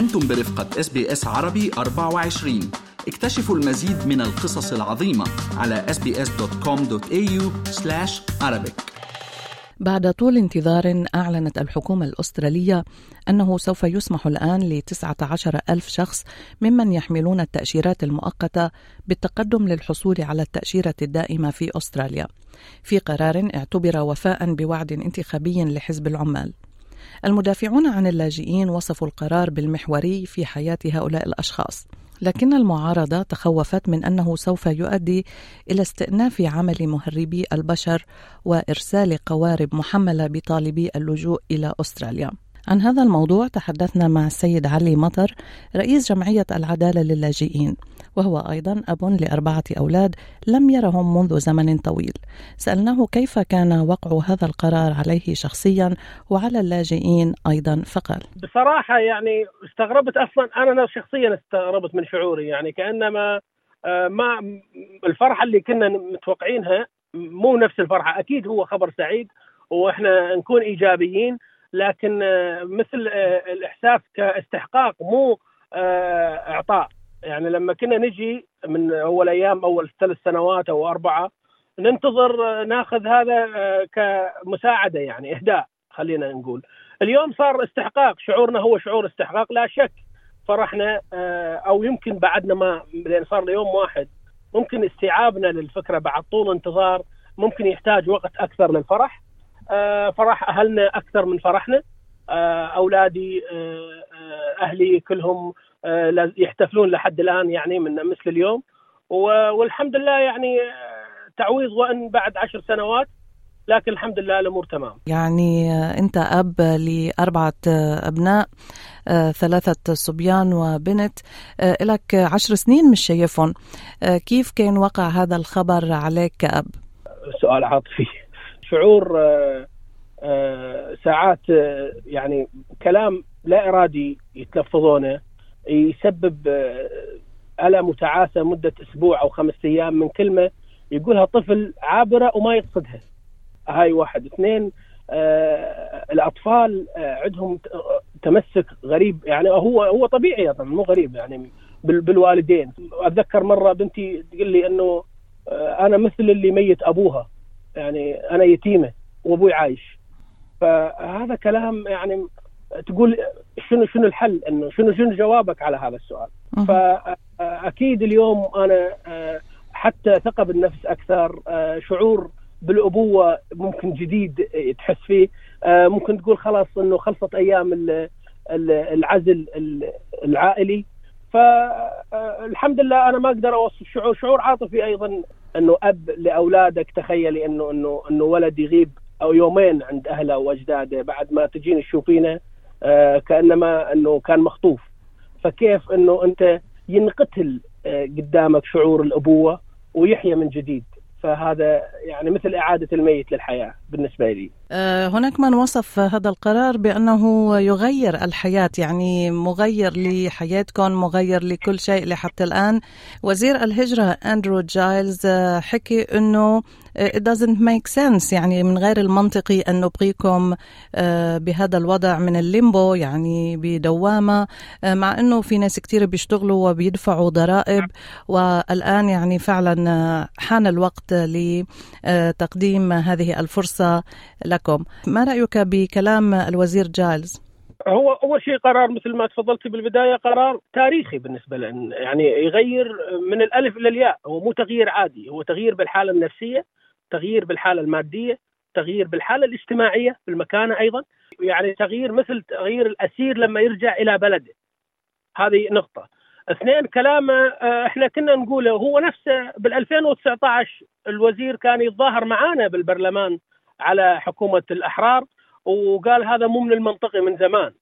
أنتم برفقة SBS عربي 24 اكتشفوا المزيد من القصص العظيمة على sbs.com.au Arabic. بعد طول انتظار أعلنت الحكومة الأسترالية أنه سوف يسمح الآن ل 19 ألف شخص ممن يحملون التأشيرات المؤقتة بالتقدم للحصول على التأشيرة الدائمة في أستراليا. في قرار اعتبر وفاء بوعد انتخابي لحزب العمال. المدافعون عن اللاجئين وصفوا القرار بالمحوري في حياة هؤلاء الأشخاص لكن المعارضة تخوفت من أنه سوف يؤدي إلى استئناف عمل مهربي البشر وإرسال قوارب محملة بطالبي اللجوء إلى أستراليا. عن هذا الموضوع تحدثنا مع السيد علي مطر رئيس جمعية العدالة للاجئين وهو أيضا أب لأربعة أولاد لم يرهم منذ زمن طويل. سألناه كيف كان وقع هذا القرار عليه شخصيا وعلى اللاجئين أيضا فقال بصراحة يعني استغربت أصلا أنا شخصيا استغربت من شعوري يعني كأنما آه، ما الفرحة اللي كنا متوقعينها مو نفس الفرحة أكيد هو خبر سعيد وإحنا نكون إيجابيين لكن آه، مثل آه، الإحساس كاستحقاق مو إعطاء. يعني لما كنا نجي من أول أيام أول ثلاث سنوات أو أربعة ننتظر ناخذ هذا آه، كمساعدة يعني إهداء خلينا نقول. اليوم صار استحقاق. شعورنا هو شعور استحقاق لا شك فرحنا آه، أو يمكن بعدنا ما لأن صار له يوم واحد. ممكن استيعابنا للفكرة بعد طول انتظار ممكن يحتاج وقت أكثر للفرح. آه، فرح أهلنا أكثر من فرحنا. أولادي أهلي كلهم يحتفلون لحد الآن يعني من مثل اليوم والحمد لله يعني آه، تعويض وأن بعد عشر سنوات لكن الحمد لله الأمور تمام. يعني آه، أنت أب لأربعة أبناء ثلاثة صبيان وبنت لك عشر سنين مش شايفهم كيف كان وقع هذا الخبر عليك كاب؟ سؤال عاطفي شعور ساعات يعني كلام لا إرادي يتلفظونه يسبب آه، ألم وتعاسة مدة أسبوع أو خمسة أيام من كلمة يقولها طفل عابرة وما يقصدها. هاي واحد. اثنين آه الأطفال آه عندهم تمسك غريب. يعني هو هو طبيعي طبعا مو غريب يعني بالوالدين. أتذكر مرة بنتي تقول لي أنه آه أنا مثل اللي ميت أبوها. يعني أنا يتيمة وأبوي عايش. فهذا كلام يعني تقول شنو شنو الحل؟ إنه شنو شنو جوابك على هذا السؤال؟ فاكيد اليوم أنا آه، حتى ثقه بالنفس أكثر آه، شعور بالأبوة ممكن جديد تحس فيه. آه، ممكن تقول خلاص إنه خلصت أيام العزل العائلي. فالحمد لله أنا ما أقدر أوصف شعور. شعور عاطفي أيضا إنه أب لأولادك. تخيلي انه انه إنه ولد يغيب أو يومين عند أهله وأجداده بعد ما تجيني تشوفينه. آه، كأنما أنه كان مخطوف. فكيف أنه أنت ينقتل آه، قدامك شعور الأبوة ويحيى من جديد؟ فهذا يعني مثل إعادة الميت للحياة بالنسبة لي. آه، هناك من وصف هذا القرار بأنه يغير الحياة يعني مغير لحياتكم مغير لكل شيء لحتى الآن. وزير الهجرة أندرو جايلز حكي أنه it doesn't make sense. يعني من غير المنطقي أن نبقيكم آه، بهذا الوضع من الليمبو يعني بدوامة آه، مع أنه في ناس كتير بيشتغلوا وبيدفعوا ضرائب والآن يعني فعلا حان الوقت لتقديم هذه الفرصة لكم. ما رأيك بكلام الوزير جايلز؟ هو أول شيء قرار مثل ما تفضلتي بالبداية قرار تاريخي بالنسبة لنا يعني يغير من الألف إلى الياء. هو مو تغيير عادي هو تغيير بالحالة النفسية. تغيير بالحالة المادية تغيير بالحالة الاجتماعية في المكانه أيضا. يعني تغيير مثل تغيير الأسير لما يرجع إلى بلده. هذه نقطة. اثنين كلامه آه، إحنا كنا نقوله هو نفسه بال 2019 الوزير كان يتظاهر معانا بالبرلمان على حكومة الأحرار وقال هذا مو من المنطقي من زمان.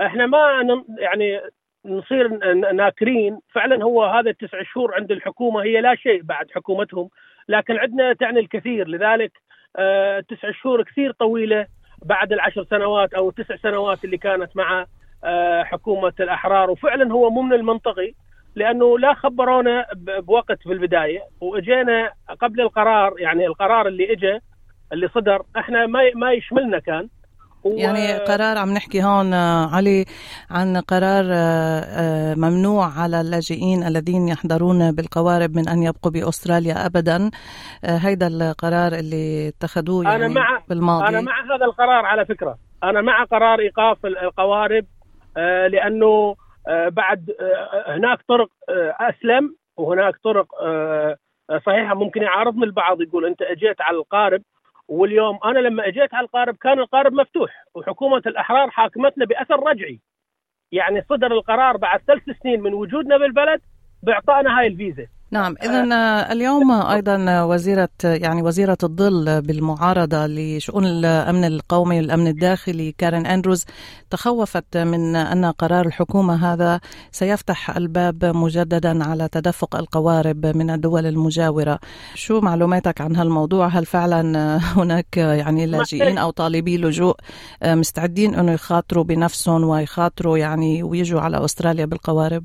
إحنا ما يعني نصير ناكرين. فعلا هو هذا التسع شهور عند الحكومة هي لا شيء بعد حكومتهم. لكن عندنا تعني الكثير. لذلك آه، تسع شهور كثير طويلة بعد العشر سنوات أو التسع سنوات اللي كانت مع آه، حكومة الأحرار. وفعلا هو مو من المنطقي لأنه لا خبرونا بوقت في البداية. وإجينا قبل القرار يعني القرار اللي اجى اللي صدر إحنا ما ما يشملنا كان. يعني قرار عم نحكي هون علي عن قرار ممنوع على اللاجئين الذين يحضرون بالقوارب من أن يبقوا بأستراليا ابدا. هيدا القرار اللي اتخذوه يعني أنا مع بالماضي. أنا مع هذا القرار على فكرة. أنا مع قرار إيقاف القوارب لأنه بعد هناك طرق أسلم وهناك طرق صحيحة ممكن يعارضني البعض. يقول أنت إجيت على القارب واليوم أنا لما أجيت على القارب كان القارب مفتوح وحكومة الأحرار حاكمتنا بأثر رجعي. يعني صدر القرار بعد ثلاث سنين من وجودنا بالبلد باعطائنا هاي الفيزا. نعم اذا اليوم أيضا وزيرة يعني وزيرة الظل بالمعارضة لشؤون الأمن القومي والأمن الداخلي كارين أندروز تخوفت من أن قرار الحكومة هذا سيفتح الباب مجددا على تدفق القوارب من الدول المجاورة. شو معلوماتك عن هالموضوع؟ هل فعلا هناك يعني لاجئين أو طالبي لجوء مستعدين انه يخاطروا بنفسهم ويخاطروا يعني ويجوا على أستراليا بالقوارب؟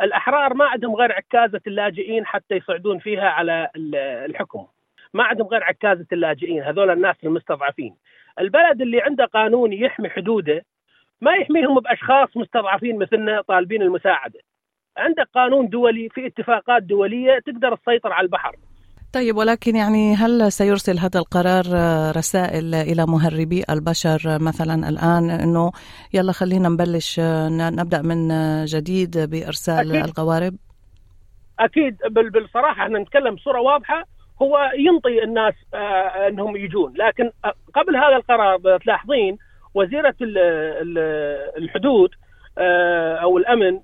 الأحرار ما عندهم غير عكازة اللاجئين حتى يصعدون فيها على الحكم. ما عندهم غير عكازة اللاجئين هذول الناس المستضعفين. البلد اللي عنده قانون يحمي حدوده ما يحميهم بأشخاص مستضعفين مثلنا طالبين المساعدة. عندك قانون دولي في اتفاقات دولية تقدر تسيطر على البحر. طيب ولكن يعني هل سيرسل هذا القرار رسائل إلى مهربي البشر مثلا الآن إنه يلا خلينا نبلش نبدأ من جديد بإرسال أكيد. القوارب؟ أكيد بالصراحة إحنا نتكلم بصورة واضحة هو ينطي الناس إنهم يجون لكن قبل هذا القرار تلاحظين وزيرة الحدود أو الأمن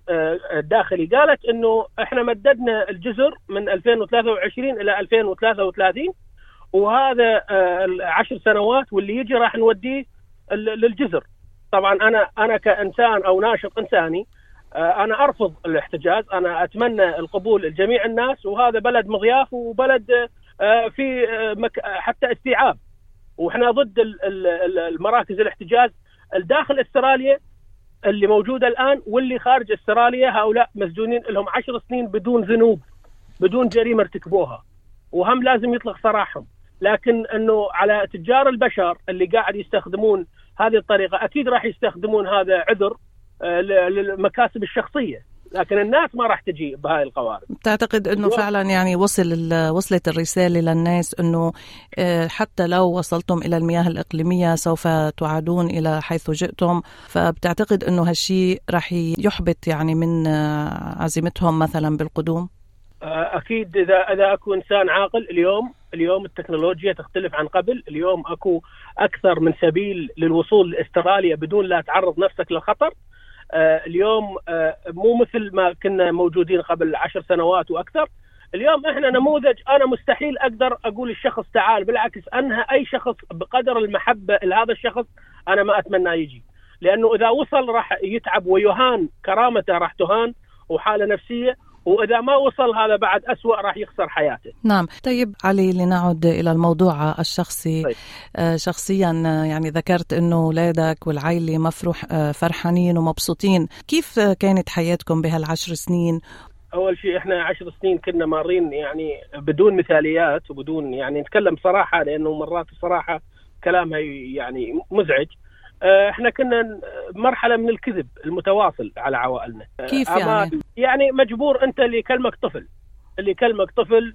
الداخلي. قالت إنه إحنا مددنا الجزر من 2023 إلى 2033 وهذا عشر سنوات واللي يجي راح نوديه للجزر. طبعا أنا أنا كإنسان أو ناشط إنساني أنا أرفض الاحتجاز. أنا أتمنى القبول لجميع الناس وهذا بلد مضياف وبلد في حتى استيعاب. وإحنا ضد المراكز الاحتجاز. الداخل أستراليا اللي موجودة الآن واللي خارج استراليا هؤلاء مسجونين لهم عشر سنين بدون ذنوب بدون جريمة ارتكبوها وهم لازم يطلق سراحهم. لكن إنه على تجار البشر اللي قاعد يستخدمون هذه الطريقة أكيد راح يستخدمون هذا عذر للمكاسب الشخصية. لكن الناس ما راح تجي بهاي القوارب. تعتقد إنه فعلا يعني وصل وصلت الرسالة للناس إنه حتى لو وصلتم إلى المياه الإقليمية سوف تعادون إلى حيث جئتم. فبتعتقد إنه هالشيء راح يحبط يعني من عزيمتهم مثلا بالقدوم؟ أكيد إذا إذا أكو إنسان عاقل اليوم اليوم التكنولوجيا تختلف عن قبل. اليوم أكو أكثر من سبيل للوصول لأستراليا بدون لا تعرض نفسك للخطر. اليوم مو مثل ما كنا موجودين قبل عشر سنوات وأكثر. اليوم إحنا نموذج أنا مستحيل أقدر أقول الشخص تعال بالعكس أنهى أي شخص بقدر المحبة لهذا الشخص أنا ما أتمنى يجي. لأنه إذا وصل راح يتعب ويهان كرامته راح تهان وحالة نفسية وإذا ما وصل هذا بعد أسوأ راح يخسر حياته. نعم، طيب علي لنعد إلى الموضوع الشخصي طيب. آه شخصيا يعني ذكرت إنه اولادك والعائله مفروح آه فرحانين ومبسوطين، كيف كانت حياتكم بهالعشر سنين؟ أول شيء إحنا عشر سنين كنا مارين يعني بدون مثاليات وبدون يعني نتكلم صراحة لأنه مرات الصراحه كلامها يعني مزعج. إحنا كنا مرحلة من الكذب المتواصل على عوائلنا. كيف يعني؟ يعني مجبور أنت اللي يكلمك طفل. اللي يكلمك طفل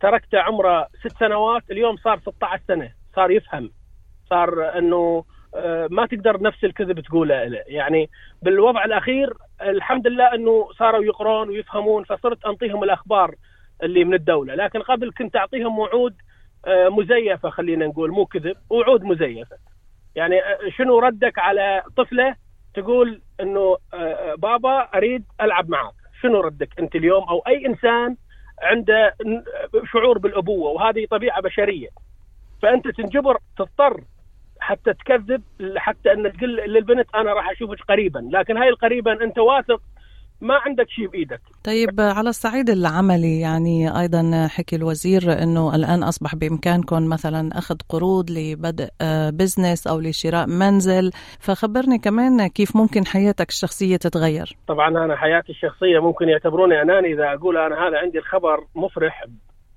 تركته عمره ست سنوات اليوم صار 16 سنة. صار يفهم. صار إنه ما تقدر نفس الكذب تقوله له. يعني بالوضع الأخير الحمد لله إنه صاروا يقرون ويفهمون فصرت أنطيهم الأخبار اللي من الدولة. لكن قبل كنت أعطيهم وعود مزيفة خلينا نقول مو كذب وعود مزيفة. يعني شنو ردك على طفلة تقول إنه بابا أريد ألعب معك؟ شنو ردك أنت اليوم؟ أو أي إنسان عنده شعور بالأبوة وهذه طبيعة بشرية. فأنت تنجبر تضطر حتى تكذب حتى إن تقول للبنت أنا راح أشوفك قريبا لكن هاي القريبا أنت واثق ما عندك شيء بإيدك. طيب على الصعيد العملي يعني أيضا حكي الوزير إنه الآن أصبح بإمكانكم مثلا أخذ قروض لبدء بزنس أو لشراء منزل. فخبرني كمان كيف ممكن حياتك الشخصية تتغير؟ طبعا أنا حياتي الشخصية ممكن يعتبروني أناني إذا أقول أنا هذا عندي الخبر مفرح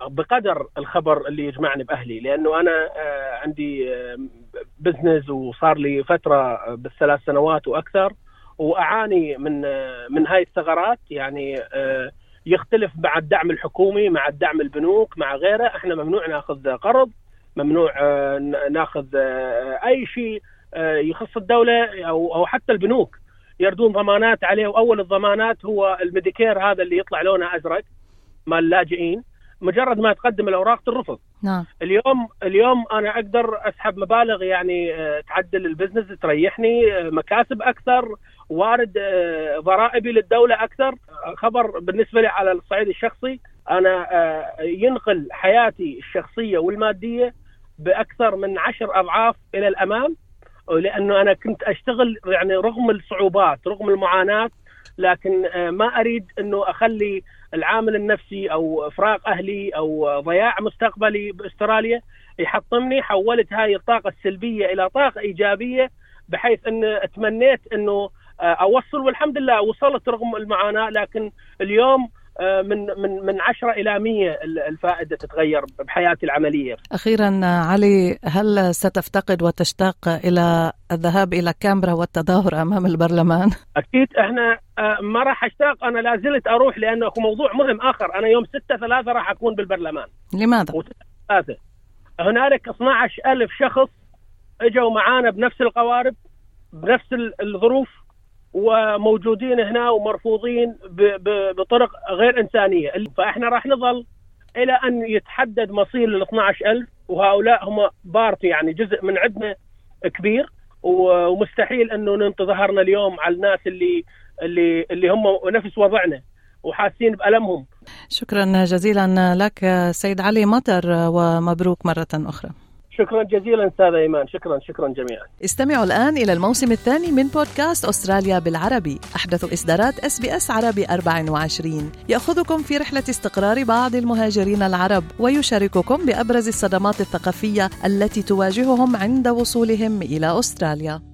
بقدر الخبر اللي يجمعني بأهلي لأنه أنا آه، عندي business وصار لي فترة بالثلاث سنوات وأكثر. وأعاني من من هاي الثغرات. يعني يختلف مع الدعم الحكومي مع الدعم البنوك مع غيره. إحنا ممنوع ناخذ قرض ممنوع ناخذ أي شيء يخص الدولة أو أو حتى البنوك. يردون ضمانات عليه. وأول الضمانات هو ال Medicare هذا اللي يطلع لونه أزرق مال اللاجئين. مجرد ما تقدم الأوراق ترفض. نعم. اليوم اليوم أنا أقدر أسحب مبالغ يعني آه، تعدل البزنس تريحني آه، مكاسب أكثر وارد آه، ضرائبي للدولة أكثر. خبر بالنسبة لي على الصعيد الشخصي أنا ينقل حياتي الشخصية والمادية بأكثر من عشر أضعاف إلى الأمام لأنه أنا كنت أشتغل يعني رغم الصعوبات رغم المعاناة لكن ما أريد إنه أخلي العامل النفسي أو فراغ أهلي أو ضياع مستقبلي بأستراليا يحطمني. حولت هاي الطاقة السلبية إلى طاقة إيجابية بحيث إن تمنيت إنه آه، أوصل والحمد لله وصلت رغم المعاناة لكن اليوم آه، من من من 10 إلى 100 الفائدة تتغير بحياتي العملية. أخيرا علي هل ستفتقد وتشتاق إلى الذهاب إلى كامبرا والتظاهر أمام البرلمان؟ أكيد إحنا آه، ما راح أشتاق أنا لا زلت أروح لأنه موضوع مهم آخر أنا يوم 6 3 راح أكون بالبرلمان. لماذا؟ 3 هنالك 12 ألف شخص إجوا معانا بنفس القوارب بنفس الظروف وموجودين هنا ومرفوضين بطرق غير إنسانية فإحنا راح نظل إلى أن يتحدد مصير ال 12000 وهؤلاء هم بارت يعني جزء من عندنا كبير ومستحيل إنه ننطي ظهرنا اليوم على الناس اللي اللي اللي هم نفس وضعنا وحاسين بألمهم. شكرا جزيلا لك سيد علي مطر ومبروك مرة أخرى. شكرا جزيلا أستاذ إيمان. شكرا شكرا جميعا. استمعوا الآن إلى الموسم الثاني من بودكاست أستراليا بالعربي. أحدث إصدارات SBS عربي 24 يأخذكم في رحلة استقرار بعض المهاجرين العرب ويشارككم بأبرز الصدمات الثقافية التي تواجههم عند وصولهم إلى أستراليا.